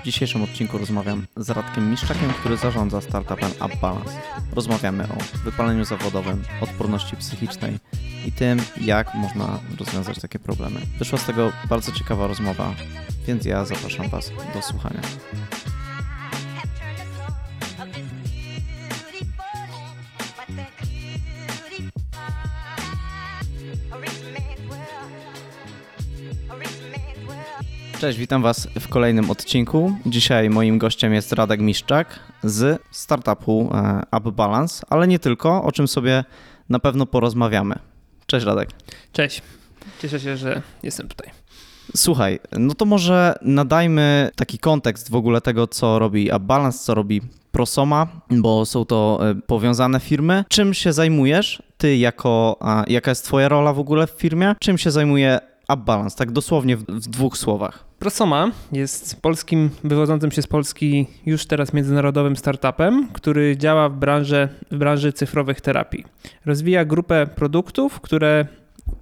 W dzisiejszym odcinku rozmawiam z Radkiem Miszczakiem, który zarządza startupem UpBalance. Rozmawiamy o wypaleniu zawodowym, odporności psychicznej i tym, jak można rozwiązać takie problemy. Wyszła z tego bardzo ciekawa rozmowa, więc ja zapraszam Was do słuchania. Cześć, witam Was w kolejnym odcinku. Dzisiaj moim gościem jest Radek Miszczak z startupu e, UpBalance, ale nie tylko, o czym sobie na pewno porozmawiamy. Cześć Radek. Cześć. Cieszę się, że jestem tutaj. Słuchaj, no to może nadajmy taki kontekst w ogóle tego, co robi UpBalance, co robi Prosoma, bo są to e, powiązane firmy. Czym się zajmujesz ty jako, jaka jest twoja rola w ogóle w firmie? Czym się zajmuje UpBalance, tak dosłownie w, w dwóch słowach? Prosoma jest polskim, wywodzącym się z Polski już teraz międzynarodowym startupem, który działa w branży, w branży cyfrowych terapii. Rozwija grupę produktów, które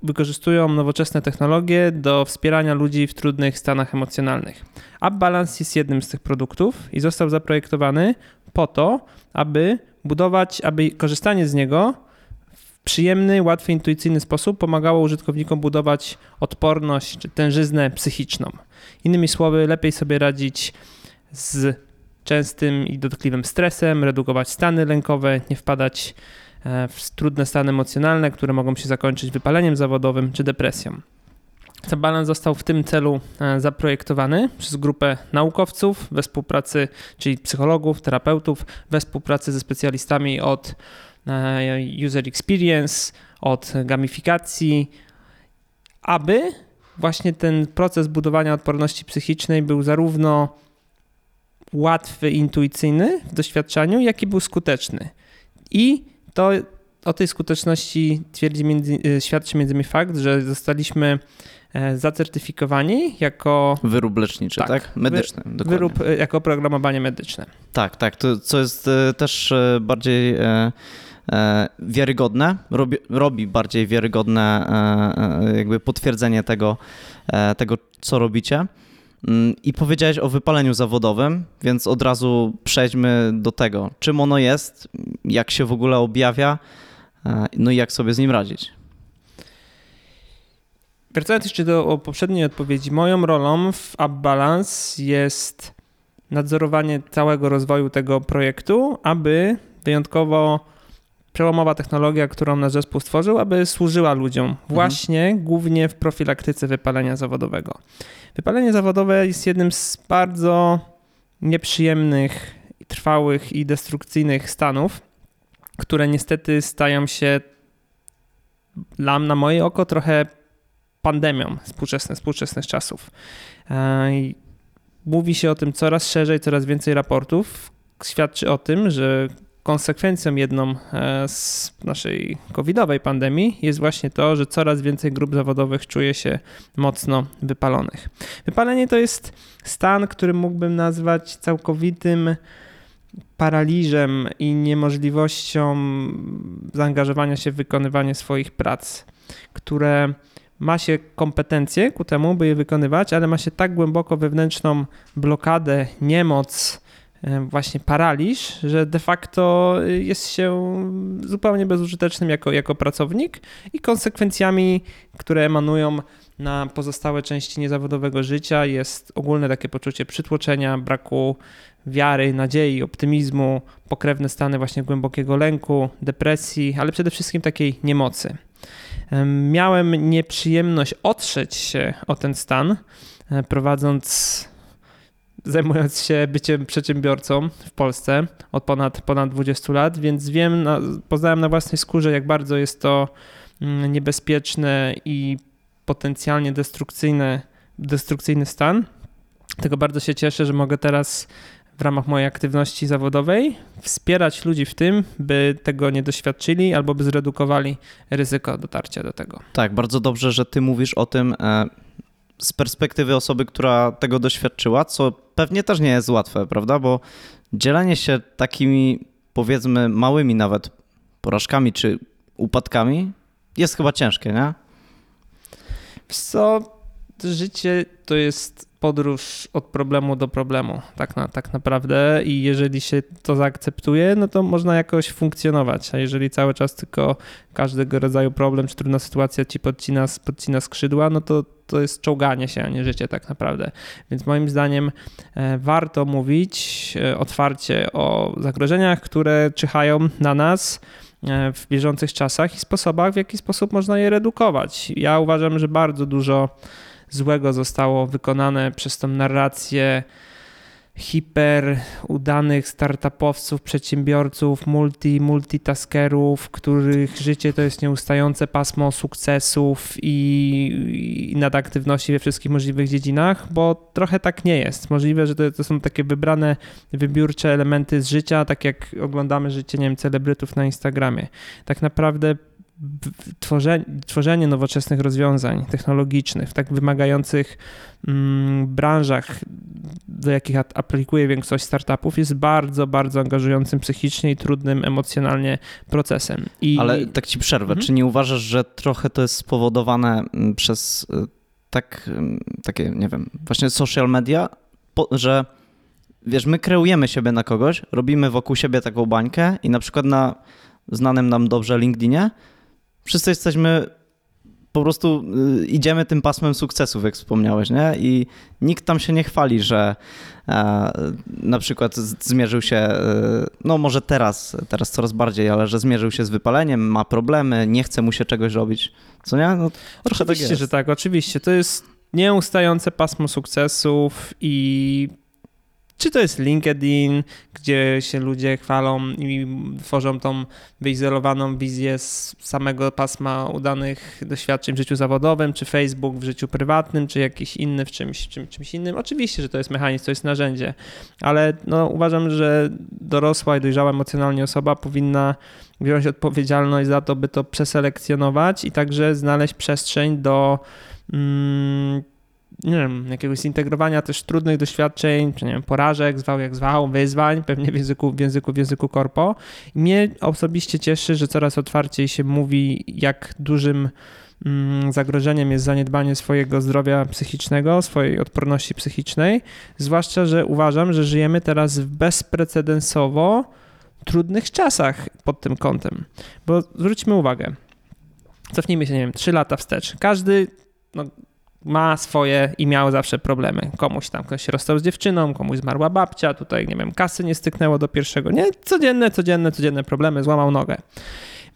wykorzystują nowoczesne technologie do wspierania ludzi w trudnych stanach emocjonalnych. UpBalance jest jednym z tych produktów i został zaprojektowany po to, aby budować, aby korzystanie z niego przyjemny, łatwy, intuicyjny sposób pomagało użytkownikom budować odporność czy tężyznę psychiczną. Innymi słowy, lepiej sobie radzić z częstym i dotkliwym stresem, redukować stany lękowe, nie wpadać e, w trudne stany emocjonalne, które mogą się zakończyć wypaleniem zawodowym czy depresją. Balans został w tym celu e, zaprojektowany przez grupę naukowców we współpracy, czyli psychologów, terapeutów, we współpracy ze specjalistami od user experience, od gamifikacji, aby właśnie ten proces budowania odporności psychicznej był zarówno łatwy, intuicyjny w doświadczaniu, jak i był skuteczny. I to o tej skuteczności twierdzi między, e, świadczy między innymi fakt, że zostaliśmy e, zacertyfikowani jako Wyrób leczniczy, tak? Tak. Medyczny, dokładnie. wyrób, e, jako oprogramowanie medyczne. Tak, tak, to co jest też bardziej wiarygodne, robi, robi bardziej wiarygodne e, e, jakby potwierdzenie tego, e, tego, co robicie. Mm, I powiedziałeś o wypaleniu zawodowym, więc od razu przejdźmy do tego, czym ono jest, jak się w ogóle objawia, e, no i jak sobie z nim radzić. Wracając jeszcze do poprzedniej odpowiedzi, moją rolą w UpBalance jest nadzorowanie całego rozwoju tego projektu, aby wyjątkowo przełomowa technologia, którą nasz zespół stworzył, aby służyła ludziom właśnie głównie w profilaktyce wypalenia zawodowego. Wypalenie zawodowe jest jednym z bardzo nieprzyjemnych, trwałych i destrukcyjnych stanów, które niestety stają się dla na moje oko trochę pandemią współczesnych, współczesnych czasów. E, Mówi się o tym coraz szerzej, coraz więcej raportów. Świadczy o tym, że konsekwencją jedną e, z naszej covidowej pandemii jest właśnie to, że coraz więcej grup zawodowych czuje się mocno wypalonych. Wypalenie to jest stan, który mógłbym nazwać całkowitym paraliżem i niemożliwością zaangażowania się w wykonywanie swoich prac, które ma się kompetencje ku temu, by je wykonywać, ale ma się tak głęboko wewnętrzną blokadę, niemoc, właśnie paraliż, że de facto jest się zupełnie bezużytecznym jako, jako pracownik i konsekwencjami, które emanują na pozostałe części niezawodowego życia jest ogólne takie poczucie przytłoczenia, braku wiary, nadziei, optymizmu, pokrewne stany właśnie głębokiego lęku, depresji, ale przede wszystkim takiej niemocy. Em, Miałem nieprzyjemność otrzeć się o ten stan, e, prowadząc, zajmując się byciem przedsiębiorcą w Polsce od ponad, ponad 20 lat, więc wiem, na, poznałem na własnej skórze, jak bardzo jest to mm, niebezpieczne i potencjalnie destrukcyjny, destrukcyjny stan. Tego bardzo się cieszę, że mogę teraz w ramach mojej aktywności zawodowej wspierać ludzi w tym, by tego nie doświadczyli albo by zredukowali ryzyko dotarcia do tego. Tak, bardzo dobrze, że ty mówisz o tym e, z perspektywy osoby, która tego doświadczyła, co pewnie też nie jest łatwe, prawda? Bo dzielenie się takimi, powiedzmy, małymi nawet porażkami czy upadkami jest chyba ciężkie, nie? Wiesz co, życie to jest podróż od problemu do problemu, tak, na, tak naprawdę. I jeżeli się to zaakceptuje, no to można jakoś funkcjonować. A jeżeli cały czas tylko każdego rodzaju problem czy trudna sytuacja ci podcina, podcina skrzydła, no to to jest czołganie się, a nie życie tak naprawdę. Więc moim zdaniem e, warto mówić e, otwarcie o zagrożeniach, które czyhają na nas e, w bieżących czasach i sposobach, w jaki sposób można je redukować. Ja uważam, że bardzo dużo złego zostało wykonane przez tą narrację hiper udanych startupowców, przedsiębiorców, multi, multitaskerów, których życie to jest nieustające pasmo sukcesów i, i nadaktywności we wszystkich możliwych dziedzinach, bo trochę tak nie jest. Możliwe, że to, to są takie wybrane, wybiórcze elementy z życia, tak jak oglądamy życie, nie wiem, celebrytów na Instagramie. Tak naprawdę tworzenie, tworzenie nowoczesnych rozwiązań technologicznych w tak wymagających mm, branżach, do jakich aplikuje większość startupów, jest bardzo, bardzo angażującym psychicznie i trudnym emocjonalnie procesem. I... Ale tak ci przerwę. Mhm. Czy nie uważasz, że trochę to jest spowodowane mm, przez y, tak, mm, takie, nie wiem, właśnie social media, że wiesz, my kreujemy siebie na kogoś, robimy wokół siebie taką bańkę i na przykład na znanym nam dobrze LinkedInie wszyscy jesteśmy po prostu y, idziemy tym pasmem sukcesów, jak wspomniałeś, nie? I nikt tam się nie chwali, że e, na przykład zmierzył się, e, no może teraz, teraz coraz bardziej, ale że zmierzył się z wypaleniem, ma problemy, nie chce mu się czegoś robić, co nie? No, tak oczywiście, tak że tak, oczywiście. To jest nieustające pasmo sukcesów i czy to jest LinkedIn, gdzie się ludzie chwalą i tworzą tą wyizolowaną wizję z samego pasma udanych doświadczeń w życiu zawodowym, czy Facebook w życiu prywatnym, czy jakiś inny w czymś, czym, czymś innym. Oczywiście, że to jest mechanizm, to jest narzędzie, ale no, uważam, że dorosła i dojrzała emocjonalnie osoba powinna wziąć odpowiedzialność za to, by to przeselekcjonować i także znaleźć przestrzeń do. Mm, nie wiem, jakiegoś zintegrowania też trudnych doświadczeń, czy nie wiem, porażek, zwał jak zwał, wyzwań, pewnie w języku, w języku, w języku korpo. Mnie osobiście cieszy, że coraz otwarciej się mówi, jak dużym mm, zagrożeniem jest zaniedbanie swojego zdrowia psychicznego, swojej odporności psychicznej, zwłaszcza, że uważam, że żyjemy teraz w bezprecedensowo trudnych czasach pod tym kątem. Bo zwróćmy uwagę, cofnijmy się, nie wiem, 3 lata wstecz. Każdy no, ma swoje i miał zawsze problemy. Komuś tam ktoś się rozstał z dziewczyną, komuś zmarła babcia, tutaj nie wiem, kasy nie styknęło do pierwszego. Nie, codzienne, codzienne, codzienne problemy, złamał nogę.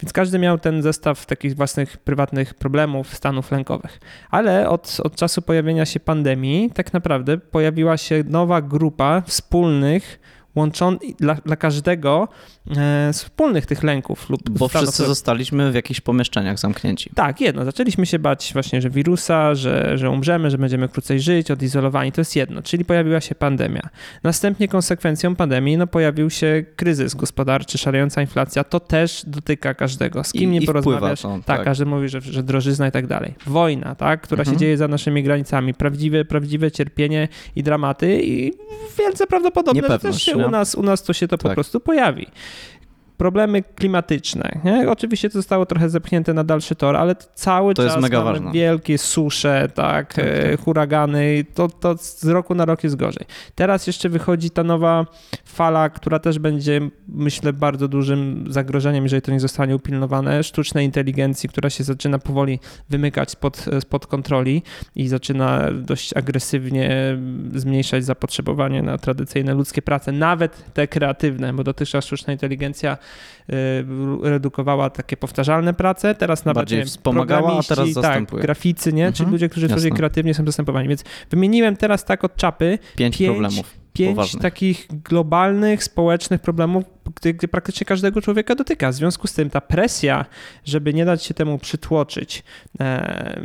Więc każdy miał ten zestaw takich własnych prywatnych problemów, stanów lękowych. Ale od, od czasu pojawienia się pandemii, tak naprawdę pojawiła się nowa grupa wspólnych łączony dla, dla każdego e, wspólnych tych lęków. Lub Bo wszyscy zostaliśmy w jakichś pomieszczeniach zamknięci. Tak, jedno. Zaczęliśmy się bać właśnie, że wirusa, że, że umrzemy, że będziemy krócej żyć, odizolowani. To jest jedno, czyli pojawiła się pandemia. Następnie konsekwencją pandemii no, pojawił się kryzys gospodarczy, szalejąca inflacja. To też dotyka każdego. Z kim I, nie porozmawiasz. To, tak, tak, każdy mówi, że, że drożyzna i tak dalej. Wojna, tak, która mhm. się dzieje za naszymi granicami. Prawdziwe, prawdziwe cierpienie i dramaty i wielce prawdopodobne, że też się u nas, u nas to się to tak. po prostu pojawi problemy klimatyczne. Nie? Oczywiście to zostało trochę zepchnięte na dalszy tor, ale cały to czas mamy ważne. wielkie susze, tak, tak, e, tak. huragany, to, to z roku na rok jest gorzej. Teraz jeszcze wychodzi ta nowa fala, która też będzie, myślę, bardzo dużym zagrożeniem, jeżeli to nie zostanie upilnowane, sztucznej inteligencji, która się zaczyna powoli wymykać spod, spod kontroli i zaczyna dość agresywnie zmniejszać zapotrzebowanie na tradycyjne ludzkie prace, nawet te kreatywne, bo dotychczas sztuczna inteligencja redukowała takie powtarzalne prace, teraz nawet Bardziej wiem, wspomagała, a teraz tak, graficy, nie? Mhm. Czyli ludzie, którzy tworzą kreatywnie są zastępowani. Więc wymieniłem teraz tak od czapy pięć, pięć problemów. Pięć poważnych. takich globalnych, społecznych problemów, gdy, gdy, praktycznie każdego człowieka dotyka. W związku z tym ta presja, żeby nie dać się temu przytłoczyć, e,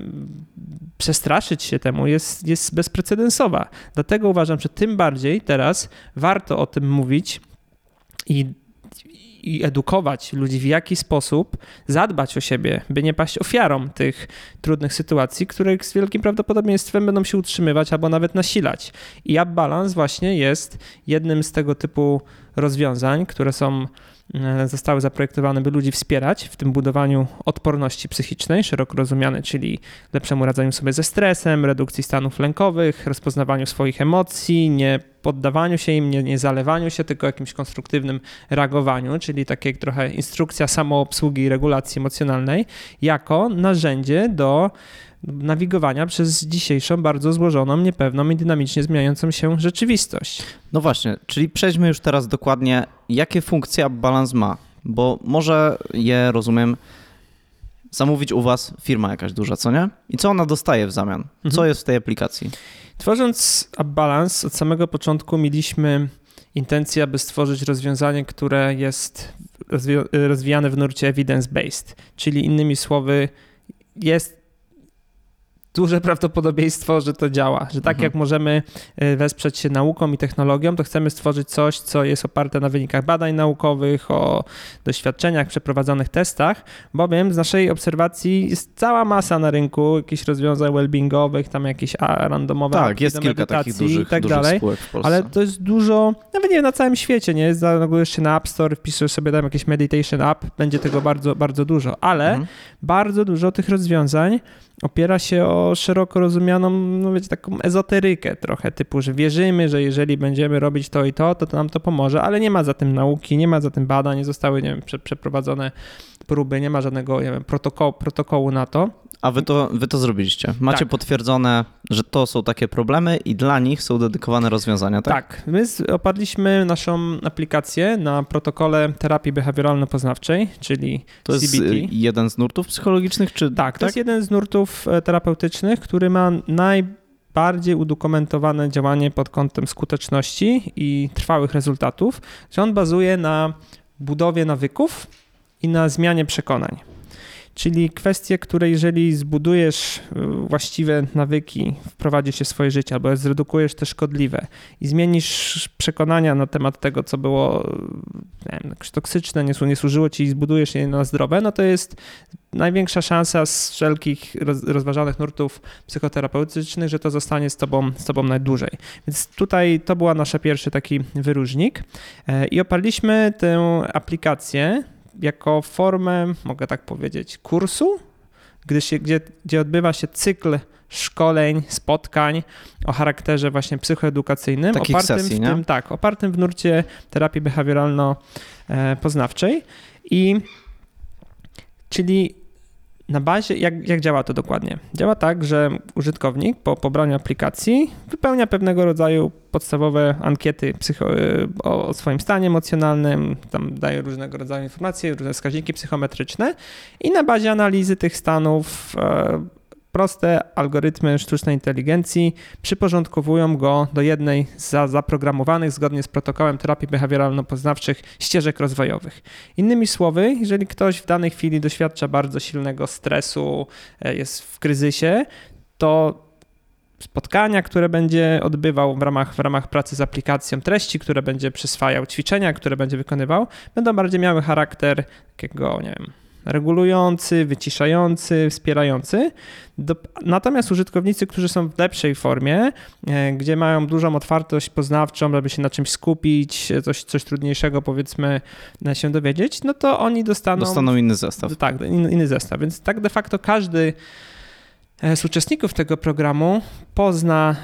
przestraszyć się temu, jest, jest bezprecedensowa. Dlatego uważam, że tym bardziej teraz warto o tym mówić i i edukować ludzi, w jaki sposób zadbać o siebie, by nie paść ofiarą tych trudnych sytuacji, które z wielkim prawdopodobieństwem będą się utrzymywać albo nawet nasilać. I App Balance właśnie jest jednym z tego typu rozwiązań, które są zostały zaprojektowane, by ludzi wspierać w tym budowaniu odporności psychicznej, szeroko rozumiane, czyli lepszemu radzeniu sobie ze stresem, redukcji stanów lękowych, rozpoznawaniu swoich emocji, nie poddawaniu się im, nie, nie zalewaniu się, tylko jakimś konstruktywnym reagowaniu, czyli takie trochę instrukcja samoobsługi i regulacji emocjonalnej, jako narzędzie do nawigowania przez dzisiejszą bardzo złożoną, niepewną i dynamicznie zmieniającą się rzeczywistość. No właśnie, czyli przejdźmy już teraz dokładnie, jakie funkcje balans ma, bo może je, rozumiem, zamówić u was firma jakaś duża, co nie? I co ona dostaje w zamian? Co Mhm. jest w tej aplikacji? Tworząc Balance od samego początku mieliśmy intencję, aby stworzyć rozwiązanie, które jest rozwi- rozwijane w nurcie evidence-based, czyli innymi słowy jest duże prawdopodobieństwo, że to działa, że tak Mhm. jak możemy e, wesprzeć się nauką i technologią, to chcemy stworzyć coś, co jest oparte na wynikach badań naukowych, o doświadczeniach, przeprowadzonych testach, bowiem z naszej obserwacji jest cała masa na rynku jakichś rozwiązań wellbeingowych, tam jakieś a, randomowe Tak, jest kilka takich dużych, i tak dużych dalej. spółek w Polsce. Ale to jest dużo, nawet nie wiem, na całym świecie, nie? Zalogujesz się na App Store, wpisujesz sobie tam jakieś meditation app, będzie tego bardzo, bardzo dużo, ale Mhm. bardzo dużo tych rozwiązań opiera się o szeroko rozumianą, no wiecie, taką ezoterykę trochę, typu, że wierzymy, że jeżeli będziemy robić to i to, to, to nam to pomoże, ale nie ma za tym nauki, nie ma za tym badań, nie zostały, nie wiem, prze, przeprowadzone próby, nie ma żadnego, nie wiem, protokołu, protokołu na to. A wy to, wy to zrobiliście. Macie Tak. potwierdzone, że to są takie problemy i dla nich są dedykowane rozwiązania, tak? Tak, my oparliśmy naszą aplikację na protokole terapii behawioralno-poznawczej, czyli To jest CBT. y, jeden z nurtów psychologicznych, czy Tak, to jest jeden z nurtów e, terapeutycznych, który ma najbardziej udokumentowane działanie pod kątem skuteczności i trwałych rezultatów, że on bazuje na budowie nawyków i na zmianie przekonań. Czyli kwestie, które jeżeli zbudujesz y, właściwe nawyki, wprowadzisz się w swoje życie, albo zredukujesz te szkodliwe i zmienisz przekonania na temat tego, co było y, nie wiem, toksyczne, nie, nie służyło ci i zbudujesz je na zdrowe, no to jest największa szansa z wszelkich roz, rozważanych nurtów psychoterapeutycznych, że to zostanie z tobą, z tobą najdłużej. Więc tutaj to była nasza pierwszy taki wyróżnik E, i oparliśmy tę aplikację jako formę, mogę tak powiedzieć, kursu, gdy się, gdzie, gdzie odbywa się cykl szkoleń, spotkań o charakterze właśnie psychoedukacyjnym, Takich opartym sesji, w nie? tym, tak, opartym w nurcie terapii behawioralno-poznawczej i czyli na bazie, jak, jak działa to dokładnie? Działa tak, że użytkownik po pobraniu aplikacji wypełnia pewnego rodzaju podstawowe ankiety psycho, y, o, swoim stanie emocjonalnym, tam daje różnego rodzaju informacje, różne wskaźniki psychometryczne i na bazie analizy tych stanów e, proste algorytmy sztucznej inteligencji przyporządkowują go do jednej z za- zaprogramowanych zgodnie z protokołem terapii behawioralno-poznawczych ścieżek rozwojowych. Innymi słowy, jeżeli ktoś w danej chwili doświadcza bardzo silnego stresu, e, jest w kryzysie, to spotkania, które będzie odbywał w ramach, w ramach pracy z aplikacją, treści, które będzie przyswajał, ćwiczenia, które będzie wykonywał, będą bardziej miały charakter takiego, nie wiem, regulujący, wyciszający, wspierający. Do, natomiast użytkownicy, którzy są w lepszej formie, e, gdzie mają dużą otwartość poznawczą, żeby się na czymś skupić, e, coś, coś trudniejszego powiedzmy e, się dowiedzieć, no to oni dostaną Dostaną inny zestaw. tak, inny, inny zestaw. Więc tak de facto każdy e, z uczestników tego programu pozna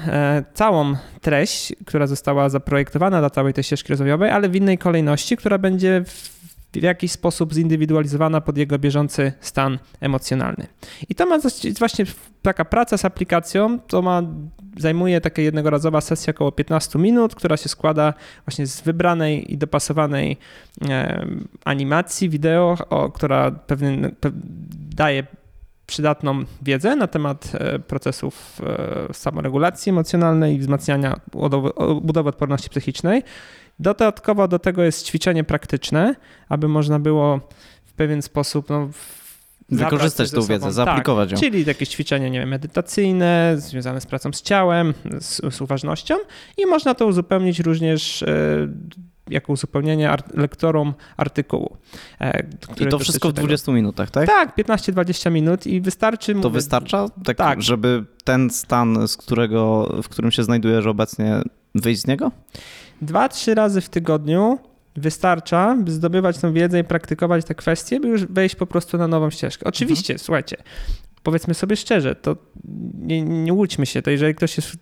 całą treść, która została zaprojektowana dla całej tej ścieżki rozwojowej, ale w innej kolejności, która będzie w jakiś sposób zindywidualizowana pod jego bieżący stan emocjonalny. I to ma właśnie taka praca z aplikacją, to ma zajmuje taka jednorazowa sesja około 15 minut, która się składa właśnie z wybranej i dopasowanej animacji, wideo, która pewien, pe, daje przydatną wiedzę na temat e, procesów e, samoregulacji emocjonalnej i wzmacniania budowy odporności psychicznej. Dodatkowo do tego jest ćwiczenie praktyczne, aby można było w pewien sposób no, Wykorzystać tą ze wiedzę, sobą. zaaplikować ją. Tak, czyli jakieś ćwiczenie nie wiem, medytacyjne, związane z pracą z ciałem, z, z uważnością i można to uzupełnić również e, jako uzupełnienie art- lektorom artykułu. e, I to wszystko w dotyczy tego. 20 minutach, tak? Tak, 15-20 minut i wystarczy. To mówię, wystarcza, tak, Tak. żeby ten stan, z którego, w którym się znajdujesz obecnie, wyjść z niego? Dwa, trzy razy w tygodniu wystarcza, by zdobywać tą wiedzę i praktykować te kwestie, by już wejść po prostu na nową ścieżkę. Oczywiście, Mhm. słuchajcie, powiedzmy sobie szczerze, to nie, nie łudźmy się, to jeżeli ktoś jest w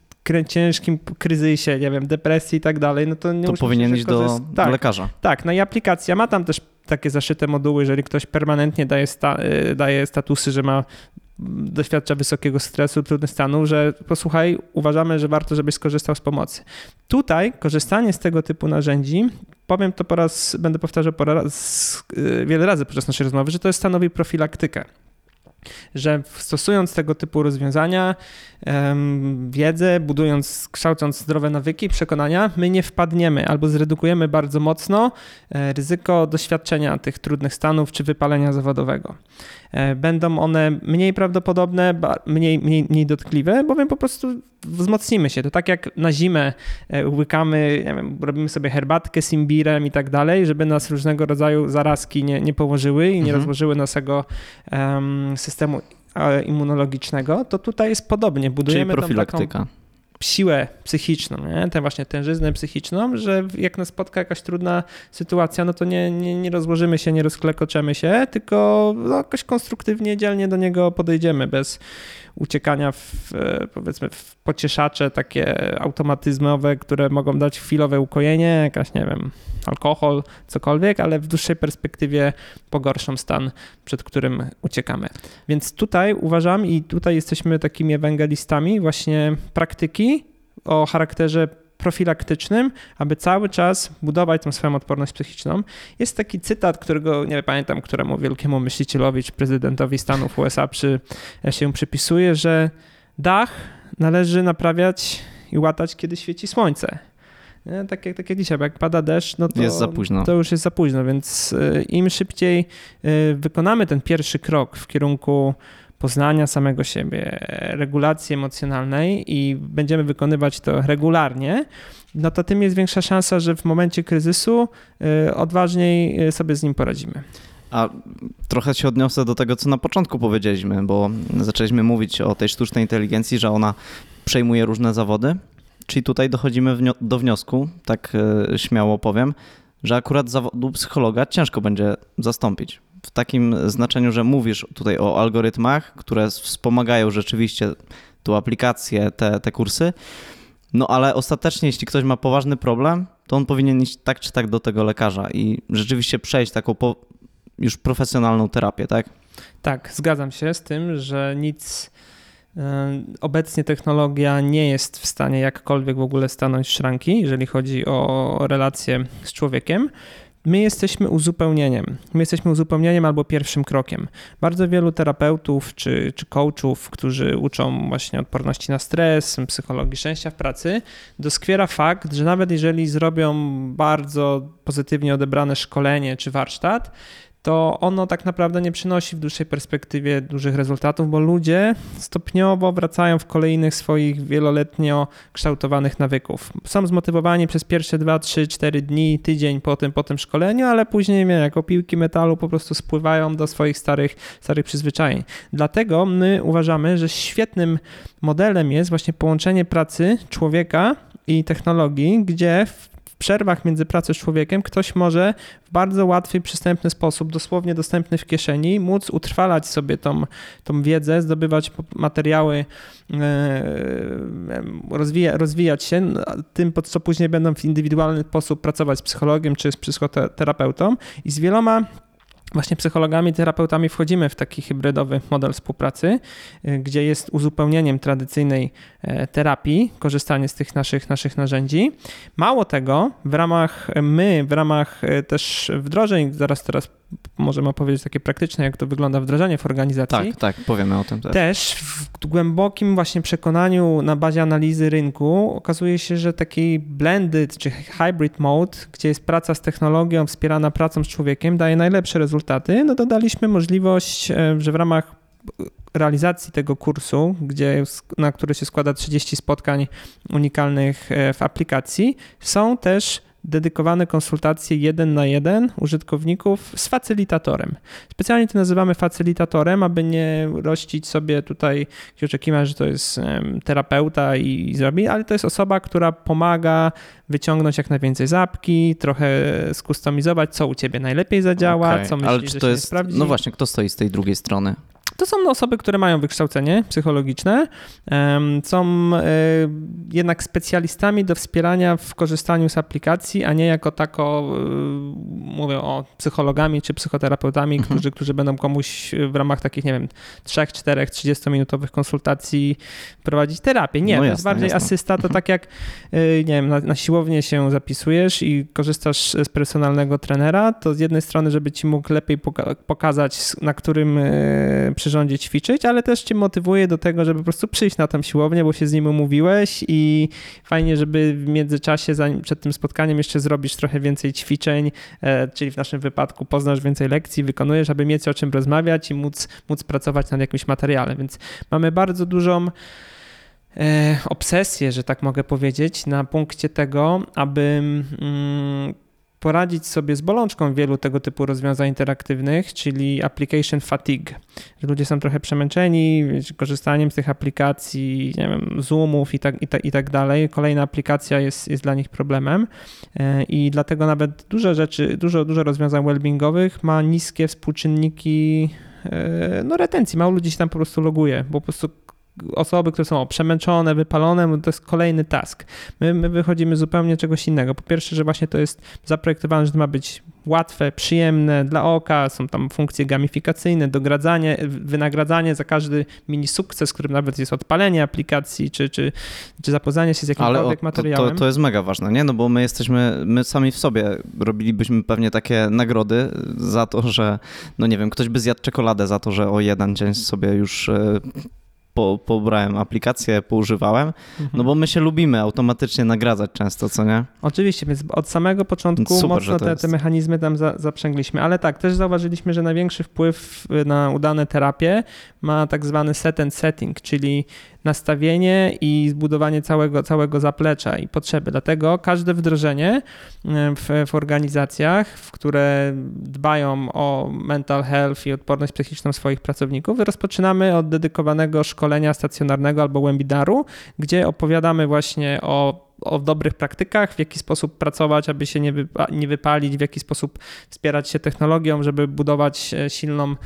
ciężkim kryzysie, nie wiem, depresji i tak dalej, no to nie To powinien iść do tak, lekarza. tak, no i aplikacja ma tam też takie zaszyte moduły, jeżeli ktoś permanentnie daje, sta, y, daje statusy, że ma doświadcza wysokiego stresu, trudnych stanów, że posłuchaj, uważamy, że warto, żebyś skorzystał z pomocy. Tutaj korzystanie z tego typu narzędzi, powiem to po raz, będę powtarzał po raz, y, wiele razy podczas naszej rozmowy, że to stanowi profilaktykę że stosując tego typu rozwiązania, wiedzę, budując, kształcąc zdrowe nawyki, przekonania, my nie wpadniemy albo zredukujemy bardzo mocno e, ryzyko doświadczenia tych trudnych stanów czy wypalenia zawodowego. E, Będą one mniej prawdopodobne, mniej, mniej, mniej dotkliwe, bowiem po prostu wzmocnimy się. To tak jak na zimę e, łykamy, nie wiem, robimy sobie herbatkę z imbirem i tak dalej, żeby nas różnego rodzaju zarazki nie, nie położyły i nie Mhm. rozłożyły naszego em, systemu e, immunologicznego, to tutaj jest podobnie. Czyli Budujemy taką profilaktyka. Siłę psychiczną, nie? tę właśnie tężyznę psychiczną, że jak nas spotka jakaś trudna sytuacja, no to nie, nie, nie rozłożymy się, nie rozklekoczemy się, tylko no, jakoś konstruktywnie, dzielnie do niego podejdziemy, bez uciekania w, e, powiedzmy, w pocieszacze takie automatyzmowe, które mogą dać chwilowe ukojenie, jakaś, nie wiem, alkohol, cokolwiek, ale w dłuższej perspektywie pogorszą stan, przed którym uciekamy. Więc tutaj uważam i tutaj jesteśmy takimi ewangelistami właśnie praktyki o charakterze profilaktycznym, aby cały czas budować tą swoją odporność psychiczną. Jest taki cytat, którego nie pamiętam, któremu wielkiemu myślicielowi czy prezydentowi Stanów USA przy, się przypisuje, że dach należy naprawiać i łatać, kiedy świeci słońce. Nie? Tak, jak, tak jak dzisiaj, bo jak pada deszcz, no to, Jest za późno. to już jest za późno, więc y, im szybciej y, wykonamy ten pierwszy krok w kierunku poznania samego siebie, regulacji emocjonalnej i będziemy wykonywać to regularnie, no to tym jest większa szansa, że w momencie kryzysu y, odważniej y, sobie z nim poradzimy. A trochę się odniosę do tego, co na początku powiedzieliśmy, bo zaczęliśmy mówić o tej sztucznej inteligencji, że ona przejmuje różne zawody. Czyli tutaj dochodzimy do wniosku, tak e, śmiało powiem, że akurat zawodu psychologa ciężko będzie zastąpić. W takim znaczeniu, że mówisz tutaj o algorytmach, które wspomagają rzeczywiście tą aplikację, te, te kursy. No ale ostatecznie, jeśli ktoś ma poważny problem, to on powinien iść tak czy tak do tego lekarza i rzeczywiście przejść taką po, już profesjonalną terapię, tak? Tak, zgadzam się z tym, że nic. y, Obecnie technologia nie jest w stanie jakkolwiek w ogóle stanąć szranki, jeżeli chodzi o relacje z człowiekiem. My jesteśmy uzupełnieniem. My jesteśmy uzupełnieniem albo pierwszym krokiem. Bardzo wielu terapeutów czy, czy coachów, którzy uczą właśnie odporności na stres, psychologii szczęścia w pracy, doskwiera fakt, że nawet jeżeli zrobią bardzo pozytywnie odebrane szkolenie czy warsztat, to ono tak naprawdę nie przynosi w dłuższej perspektywie dużych rezultatów, bo ludzie stopniowo wracają w kolejnych swoich wieloletnio kształtowanych nawyków. Są zmotywowani przez pierwsze 2, 3, 4 dni, tydzień po tym, po tym szkoleniu, ale później jako piłki metalu po prostu spływają do swoich starych, starych przyzwyczajeń. Dlatego my uważamy, że świetnym modelem jest właśnie połączenie pracy człowieka i technologii, gdzie w przerwach między pracą z człowiekiem ktoś może w bardzo łatwy, przystępny sposób, dosłownie dostępny w kieszeni, móc utrwalać sobie tą, tą wiedzę, zdobywać materiały, e, rozwija, rozwijać się, no, tym, pod co później będą w indywidualny sposób pracować z psychologiem czy z psychoterapeutą. I z wieloma Właśnie psychologami, terapeutami wchodzimy w taki hybrydowy model współpracy, y, gdzie jest uzupełnieniem tradycyjnej e, terapii, korzystanie z tych naszych, naszych narzędzi. Mało tego, w ramach my, w ramach e, też wdrożeń, zaraz teraz możemy opowiedzieć takie praktyczne, jak to wygląda wdrożenie w organizacji. Tak, tak, powiemy o tym też. Też w głębokim właśnie przekonaniu na bazie analizy rynku okazuje się, że taki blended czy hybrid mode, gdzie jest praca z technologią wspierana pracą z człowiekiem, daje najlepsze rezultaty. No dodaliśmy możliwość, e, że w ramach realizacji tego kursu, gdzie, na który się składa 30 spotkań unikalnych e, w aplikacji, są też dedykowane konsultacje jeden na jeden użytkowników z facylitatorem. Specjalnie to nazywamy facylitatorem, aby nie rościć sobie tutaj jakiegoś oczekiwań, że to jest terapeuta i, zrobi, ale to jest osoba, która pomaga wyciągnąć jak najwięcej zapki, trochę skustomizować, co u ciebie najlepiej zadziała, Okej, co myślisz, Ale czy to jest, sprawdzi. no właśnie, kto stoi z tej drugiej strony? To są osoby, które mają wykształcenie psychologiczne, są e, jednak specjalistami do wspierania w korzystaniu z aplikacji, a nie jako tako, e, mówię o psychologami czy psychoterapeutami, Mhm. którzy, którzy będą komuś w ramach takich, nie wiem, 3, 4, 30-minutowych konsultacji prowadzić terapię. Nie, No to jest jasne, bardziej jasne. asysta, to tak jak, e, nie wiem, na, na siłownię się zapisujesz i korzystasz z personalnego trenera, to z jednej strony, żeby ci mógł lepiej poka- pokazać, na którym e, przyrządzie ćwiczyć, ale też cię motywuje do tego, żeby po prostu przyjść na tą siłownię, bo się z nim umówiłeś i fajnie, żeby w międzyczasie, zanim przed tym spotkaniem jeszcze zrobisz trochę więcej ćwiczeń, e, czyli w naszym wypadku poznasz więcej lekcji, wykonujesz, aby mieć o czym rozmawiać i móc, móc pracować nad jakimś materiałem. Więc mamy bardzo dużą e, obsesję, że tak mogę powiedzieć, na punkcie tego, aby mm, poradzić sobie z bolączką wielu tego typu rozwiązań interaktywnych, czyli application fatigue. Że ludzie są trochę przemęczeni korzystaniem z tych aplikacji, nie wiem, Zoomów i tak, i, tak, i tak dalej. Kolejna aplikacja jest, jest dla nich problemem e, i dlatego nawet dużo rzeczy, dużo, dużo rozwiązań wellbeingowych ma niskie współczynniki e, no, retencji. Mało ludzi się tam po prostu loguje, bo po prostu osoby, które są przemęczone, wypalone, to jest kolejny task. My, my wychodzimy zupełnie czegoś innego. Po pierwsze, że właśnie to jest zaprojektowane, że to ma być łatwe, przyjemne dla oka, są tam funkcje gamifikacyjne, dogradzanie, wynagradzanie za każdy mini sukces, którym nawet jest odpalenie aplikacji, czy, czy, czy zapoznanie się z Ale o, jakimkolwiek to, materiałem. to, to jest mega ważne, nie? No bo my jesteśmy, my sami w sobie robilibyśmy pewnie takie nagrody za to, że, no nie wiem, ktoś by zjadł czekoladę za to, że o jeden dzień sobie już e, po, pobrałem aplikację, poużywałem, Mhm. no bo my się lubimy automatycznie nagradzać często, co nie? Oczywiście, więc od samego początku Super, mocno te, te mechanizmy tam za, zaprzęgliśmy, ale tak, też zauważyliśmy, że największy wpływ na udane terapie ma tak zwany set and setting, czyli nastawienie i zbudowanie całego, całego zaplecza i potrzeby. Dlatego każde wdrożenie e, w, w organizacjach, w które dbają o mental health i odporność psychiczną swoich pracowników, rozpoczynamy od dedykowanego szkolenia stacjonarnego albo webinaru, gdzie opowiadamy właśnie o o dobrych praktykach, w jaki sposób pracować, aby się nie, wypa- nie wypalić, w jaki sposób wspierać się technologią, żeby budować e, silną,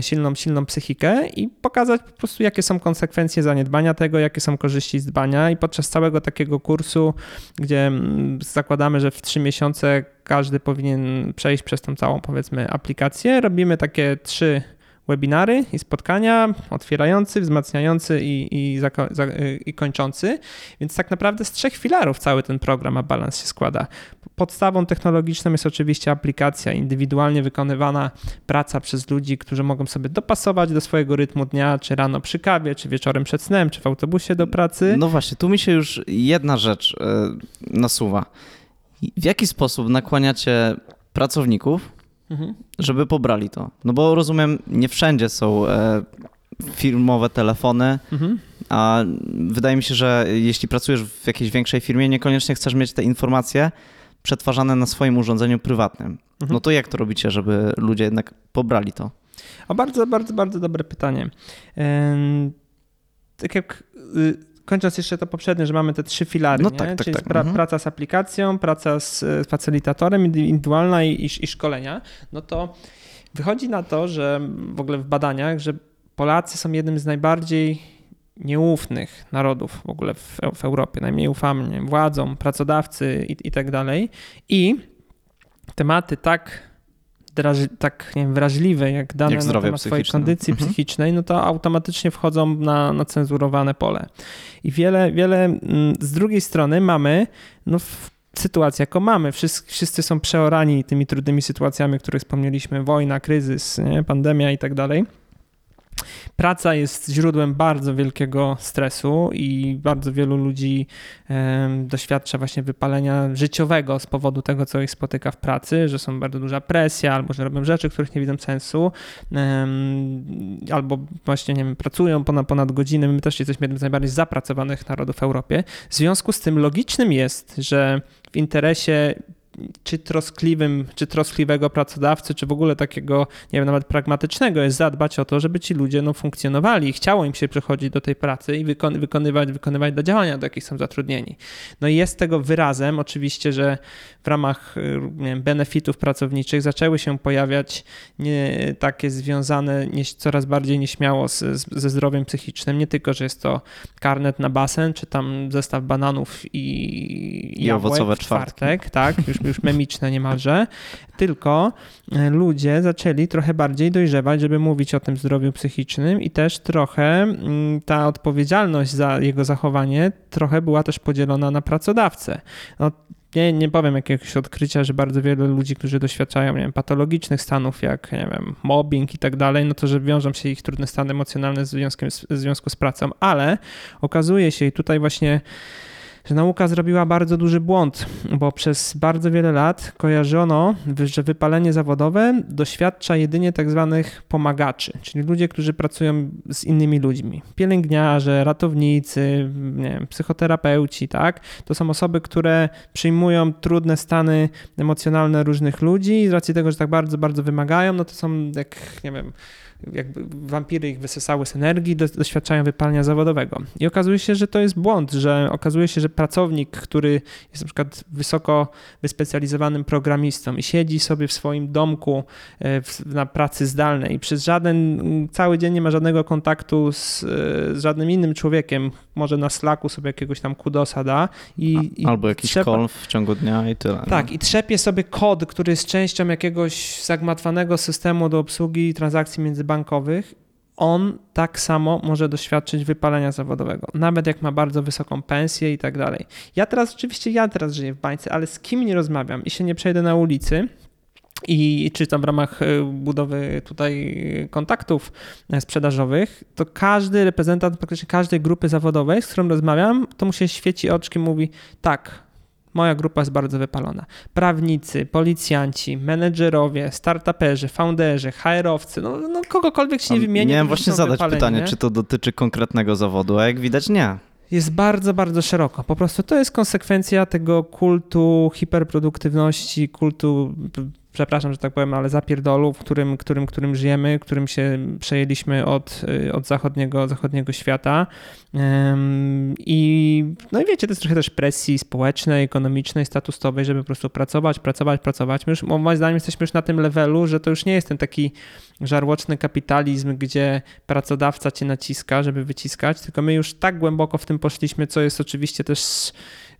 silną, silną psychikę i pokazać po prostu, jakie są konsekwencje zaniedbania tego, jakie są korzyści z dbania. I podczas całego takiego kursu, gdzie zakładamy, że w trzy miesiące każdy powinien przejść przez tą całą, powiedzmy, aplikację, robimy takie trzy webinary i spotkania, otwierający, wzmacniający i, i, zako- za, i kończący. Więc tak naprawdę z trzech filarów cały ten program a balans się składa. Podstawą technologiczną jest oczywiście aplikacja, indywidualnie wykonywana praca przez ludzi, którzy mogą sobie dopasować do swojego rytmu dnia, czy rano przy kawie, czy wieczorem przed snem, czy w autobusie do pracy. No właśnie, tu mi się już jedna rzecz e, nasuwa. W jaki sposób nakłaniacie pracowników, Mhm. żeby pobrali to? No bo rozumiem, nie wszędzie są e, firmowe telefony, Mhm. a wydaje mi się, że jeśli pracujesz w jakiejś większej firmie, niekoniecznie chcesz mieć te informacje przetwarzane na swoim urządzeniu prywatnym. Mhm. No to jak to robicie, żeby ludzie jednak pobrali to? O, bardzo, bardzo, bardzo dobre pytanie. Tak jak y, kończąc jeszcze to poprzednie, że mamy te trzy filary, No nie? tak, tak, czyli tak. pra, Mhm. praca z aplikacją, praca z facylitatorem indywidualna i, i, i szkolenia, no to wychodzi na to, że w ogóle w badaniach, że Polacy są jednym z najbardziej nieufnych narodów w ogóle w, w Europie. Najmniej ufamy nie władzom, pracodawcy i, i tak dalej. I tematy tak, tak nie wiem, wrażliwe, jak dane Jak na temat swojej psychiczne. kondycji Mhm. psychicznej, no to automatycznie wchodzą na, na cenzurowane pole. I wiele, wiele mm, z drugiej strony mamy no, sytuację, jaką mamy. Wszyscy, wszyscy są przeorani tymi trudnymi sytuacjami, o których wspomnieliśmy, wojna, kryzys, nie? pandemia i tak dalej. Praca jest źródłem bardzo wielkiego stresu i bardzo wielu ludzi doświadcza właśnie wypalenia życiowego z powodu tego, co ich spotyka w pracy, że są bardzo duża presja, albo że robią rzeczy, których nie widzą sensu, albo właśnie, nie wiem, pracują ponad, ponad godziny. My też jesteśmy jednym z najbardziej zapracowanych narodów w Europie. W związku z tym logicznym jest, że w interesie czy troskliwym, czy troskliwego pracodawcy, czy w ogóle takiego, nie wiem, nawet pragmatycznego jest zadbać o to, żeby ci ludzie no, funkcjonowali i chciało im się przychodzić do tej pracy i wykon- wykonywać, wykonywać do działania, do jakich są zatrudnieni. No i jest tego wyrazem oczywiście, że w ramach nie wiem, benefitów pracowniczych zaczęły się pojawiać nie, takie związane nie, coraz bardziej nieśmiało z, z, ze zdrowiem psychicznym. Nie tylko, że jest to karnet na basen, czy tam zestaw bananów i, I jabłek owocowe w czwartek, tak, już, już memiczne niemalże, tylko e, ludzie zaczęli trochę bardziej dojrzewać, żeby mówić o tym zdrowiu psychicznym i też trochę mm, ta odpowiedzialność za jego zachowanie trochę była też podzielona na pracodawcę. No, nie, nie powiem jakiegoś odkrycia, że bardzo wiele ludzi, którzy doświadczają nie wiem, patologicznych stanów, jak nie wiem, mobbing i tak dalej, no to że wiążą się ich emocjonalne z związkiem, w związku z pracą, ale okazuje się i tutaj właśnie że nauka zrobiła bardzo duży błąd, bo przez bardzo wiele lat kojarzono, że wypalenie zawodowe doświadcza jedynie tak zwanych pomagaczy, czyli ludzie, którzy pracują z innymi ludźmi. Pielęgniarze, ratownicy, wiem, psychoterapeuci, tak? To są osoby, które przyjmują trudne stany emocjonalne różnych ludzi i z racji tego, że tak bardzo, bardzo wymagają, no to są jak, nie wiem, jakby wampiry ich wysysały z energii, doświadczają wypalenia zawodowego. I okazuje się, że to jest błąd, że okazuje się, że pracownik, który jest na przykład wysoko wyspecjalizowanym programistą i siedzi sobie w swoim domku e, na pracy zdalnej i przez żaden, cały dzień nie ma żadnego kontaktu z, e, z żadnym innym człowiekiem, może na Slacku sobie jakiegoś tam kudosa da i, i Albo jakiś trzeba, call w ciągu dnia i tyle. Tak, no. i trzepie sobie kod, który jest częścią jakiegoś zagmatwanego systemu do obsługi transakcji międzybankowych on tak samo może doświadczyć wypalenia zawodowego, nawet jak ma bardzo wysoką pensję i tak dalej. Ja teraz, oczywiście ja teraz żyję w bańce, ale z kim nie rozmawiam i się nie przejdę na ulicy, i czy tam w ramach e, budowy tutaj kontaktów e, sprzedażowych, to każdy reprezentant praktycznie każdej grupy zawodowej, z którą rozmawiam, to mu się świeci oczkiem, mówi tak, Moja grupa jest bardzo wypalona. Prawnicy, policjanci, menedżerowie, startuperzy, founderzy, HR-owcy, no, no kogokolwiek się nie wymieni. Miałem właśnie zadać wypaleni, pytanie, nie? czy to dotyczy konkretnego zawodu, a jak widać nie jest bardzo, bardzo szeroko. Po prostu to jest konsekwencja tego kultu hiperproduktywności, kultu przepraszam, że tak powiem, ale zapierdolu, w którym, którym, którym żyjemy, którym się przejęliśmy od, y, od zachodniego, zachodniego świata. I no i wiecie, to jest trochę też presji społecznej, ekonomicznej, statusowej, żeby po prostu pracować, pracować, pracować. My już, moim zdaniem jesteśmy już na tym levelu, że to już nie jest ten taki żarłoczny kapitalizm, gdzie pracodawca cię naciska, żeby wyciskać, tylko my już tak głęboko w tym poszliśmy, co jest oczywiście też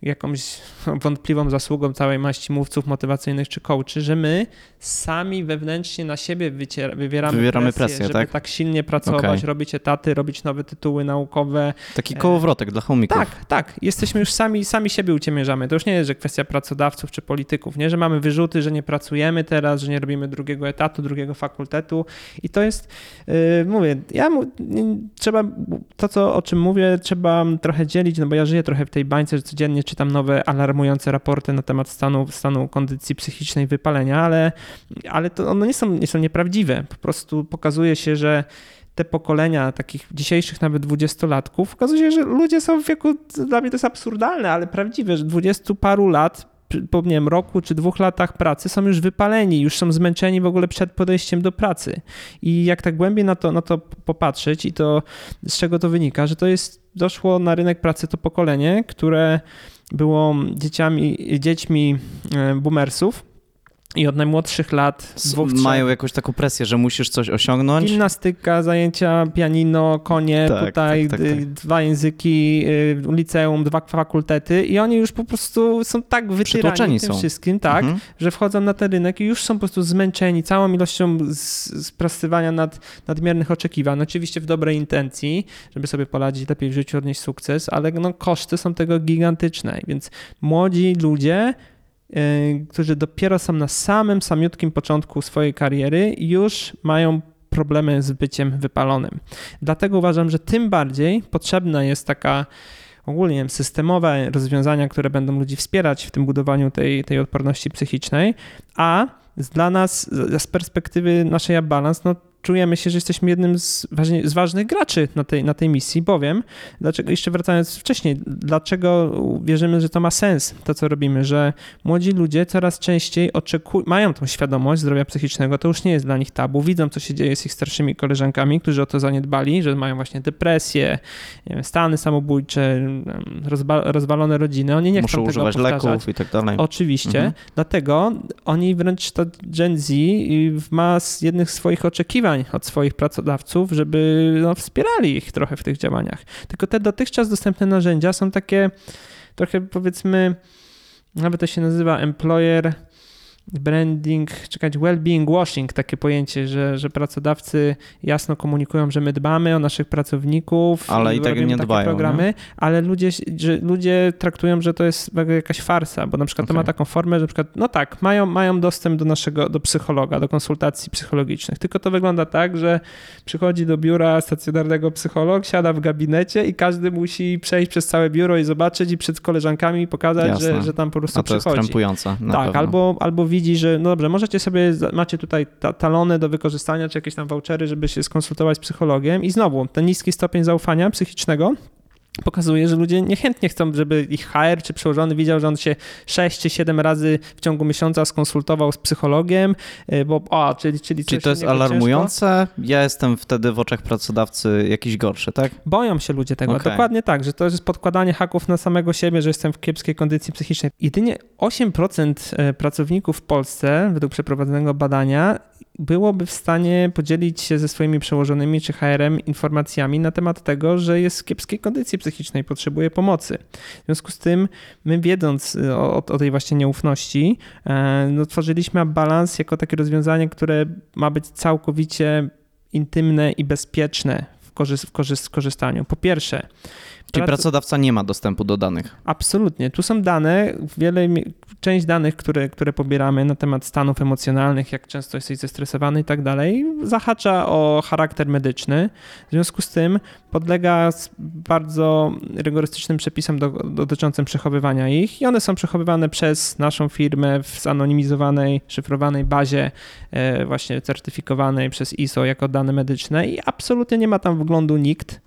jakąś wątpliwą zasługą całej maści mówców motywacyjnych czy coachy, że my sami wewnętrznie na siebie wyciera, wywieramy, wywieramy presję, presję żeby tak? tak silnie pracować, okay. robić etaty, robić nowe tytuły naukowe. Taki kołowrotek dla chomików. Tak, tak. Jesteśmy już sami, sami siebie uciemierzamy. To już nie jest, że kwestia pracodawców czy polityków, nie? Że mamy wyrzuty, że nie pracujemy teraz, że nie robimy drugiego etatu, drugiego fakultetu i to jest, yy, mówię, ja mu, trzeba, to co, o czym mówię, trzeba trochę dzielić, no bo ja żyję trochę w tej bańce, że codziennie czytam nowe alarmujące raporty na temat stanu, stanu kondycji psychicznej wypalenia, ale, ale to one nie są, nie są nieprawdziwe. Po prostu pokazuje się, że te pokolenia takich dzisiejszych nawet dwudziestolatków, okazuje się, że ludzie są w wieku, dla mnie to jest absurdalne, ale prawdziwe, że dwudziestu paru lat po nie wiem, roku czy dwóch latach pracy są już wypaleni, już są zmęczeni w ogóle przed podejściem do pracy. I jak tak głębiej na to, na to popatrzeć i to z czego to wynika, że to jest, doszło na rynek pracy to pokolenie, które było dzieciami, dziećmi e, boomersów, i od najmłodszych lat dwóch, mają jakąś taką presję, że musisz coś osiągnąć. Gimnastyka, zajęcia, pianino, konie, tak, tutaj tak, tak, tak. dwa języki, y, liceum, dwa fakultety i oni już po prostu są tak wytyrani tym są. wszystkim, tak, mhm. że wchodzą na ten rynek i już są po prostu zmęczeni całą ilością sprastywania nad, nadmiernych oczekiwań. Oczywiście w dobrej intencji, żeby sobie poradzić lepiej w życiu, odnieść sukces, ale no, koszty są tego gigantyczne, więc młodzi ludzie którzy dopiero są na samym samiutkim początku swojej kariery, już mają problemy z byciem wypalonym. Dlatego uważam, że tym bardziej potrzebna jest taka ogólnie systemowe rozwiązania, które będą ludzi wspierać w tym budowaniu tej, tej odporności psychicznej, a dla nas z perspektywy naszej Balance, no czujemy się, że jesteśmy jednym z, z ważnych graczy na tej, na tej misji, bowiem, dlaczego, jeszcze wracając wcześniej, dlaczego wierzymy, że to ma sens, to co robimy, że młodzi ludzie coraz częściej oczekują, mają tą świadomość zdrowia psychicznego, to już nie jest dla nich tabu, widzą, co się dzieje z ich starszymi koleżankami, którzy o to zaniedbali, że mają właśnie depresję, wiem, stany samobójcze, rozba, rozwalone rodziny, oni nie Muszą chcą używać tego powtarzać. leków i tak dalej. Oczywiście, Mhm. dlatego oni wręcz to Gen Z ma z jednych swoich oczekiwań od swoich pracodawców, żeby no, wspierali ich trochę w tych działaniach. Tylko te dotychczas dostępne narzędzia są takie trochę powiedzmy, nawet to się nazywa employer branding, czekać, well-being washing, takie pojęcie, że, że pracodawcy jasno komunikują, że my dbamy o naszych pracowników, Ale i tak robimy nie takie dbają, programy, ale ludzie, że ludzie traktują, że to jest jakaś farsa, bo na przykład to ma taką formę, że na przykład, no tak, mają, mają dostęp do naszego, do psychologa, do konsultacji psychologicznych, tylko to wygląda tak, że przychodzi do biura stacjonarnego psycholog, siada w gabinecie i każdy musi przejść przez całe biuro i zobaczyć i przed koleżankami pokazać, Jasne. że, że tam po prostu A to jest przychodzi. krępujące. na Tak, pewno. albo, albo widzi, że no dobrze, możecie sobie, macie tutaj ta, talony do wykorzystania, czy jakieś tam vouchery, żeby się skonsultować z psychologiem. I znowu ten niski stopień zaufania psychicznego pokazuje, że ludzie niechętnie chcą, żeby ich HR czy przełożony widział, że on się 6 czy 7 razy w ciągu miesiąca skonsultował z psychologiem, y, bo o, czyli, czyli, Czyli to jest niego ciężko. alarmujące? Ja jestem wtedy w oczach pracodawcy jakiś gorszy, tak? Boją się ludzie tego. Okej. Dokładnie tak, że to jest podkładanie haków na samego siebie, że jestem w kiepskiej kondycji psychicznej. Jedynie 8% e, pracowników w Polsce, według przeprowadzonego badania, byłoby w stanie podzielić się ze swoimi przełożonymi czy HR-em informacjami na temat tego, że jest w kiepskiej kondycji psychicznej, potrzebuje pomocy. W związku z tym, my wiedząc e, o, o tej właśnie nieufności, e, no, tworzyliśmy balans jako takie rozwiązanie, które ma być całkowicie intymne i bezpieczne w, korzyst, w, korzyst, w korzystaniu. Po pierwsze, Czyli prac- pracodawca nie ma dostępu do danych. Absolutnie. Tu są dane, wiele, część danych, które, które pobieramy na temat stanów emocjonalnych, jak często jesteś zestresowany i tak dalej, zahacza o charakter medyczny. W związku z tym podlega bardzo rygorystycznym przepisom do, dotyczącym przechowywania ich i one są przechowywane przez naszą firmę w zanonimizowanej, szyfrowanej bazie e, właśnie certyfikowanej przez ISO jako dane medyczne i absolutnie nie ma tam wglądu nikt,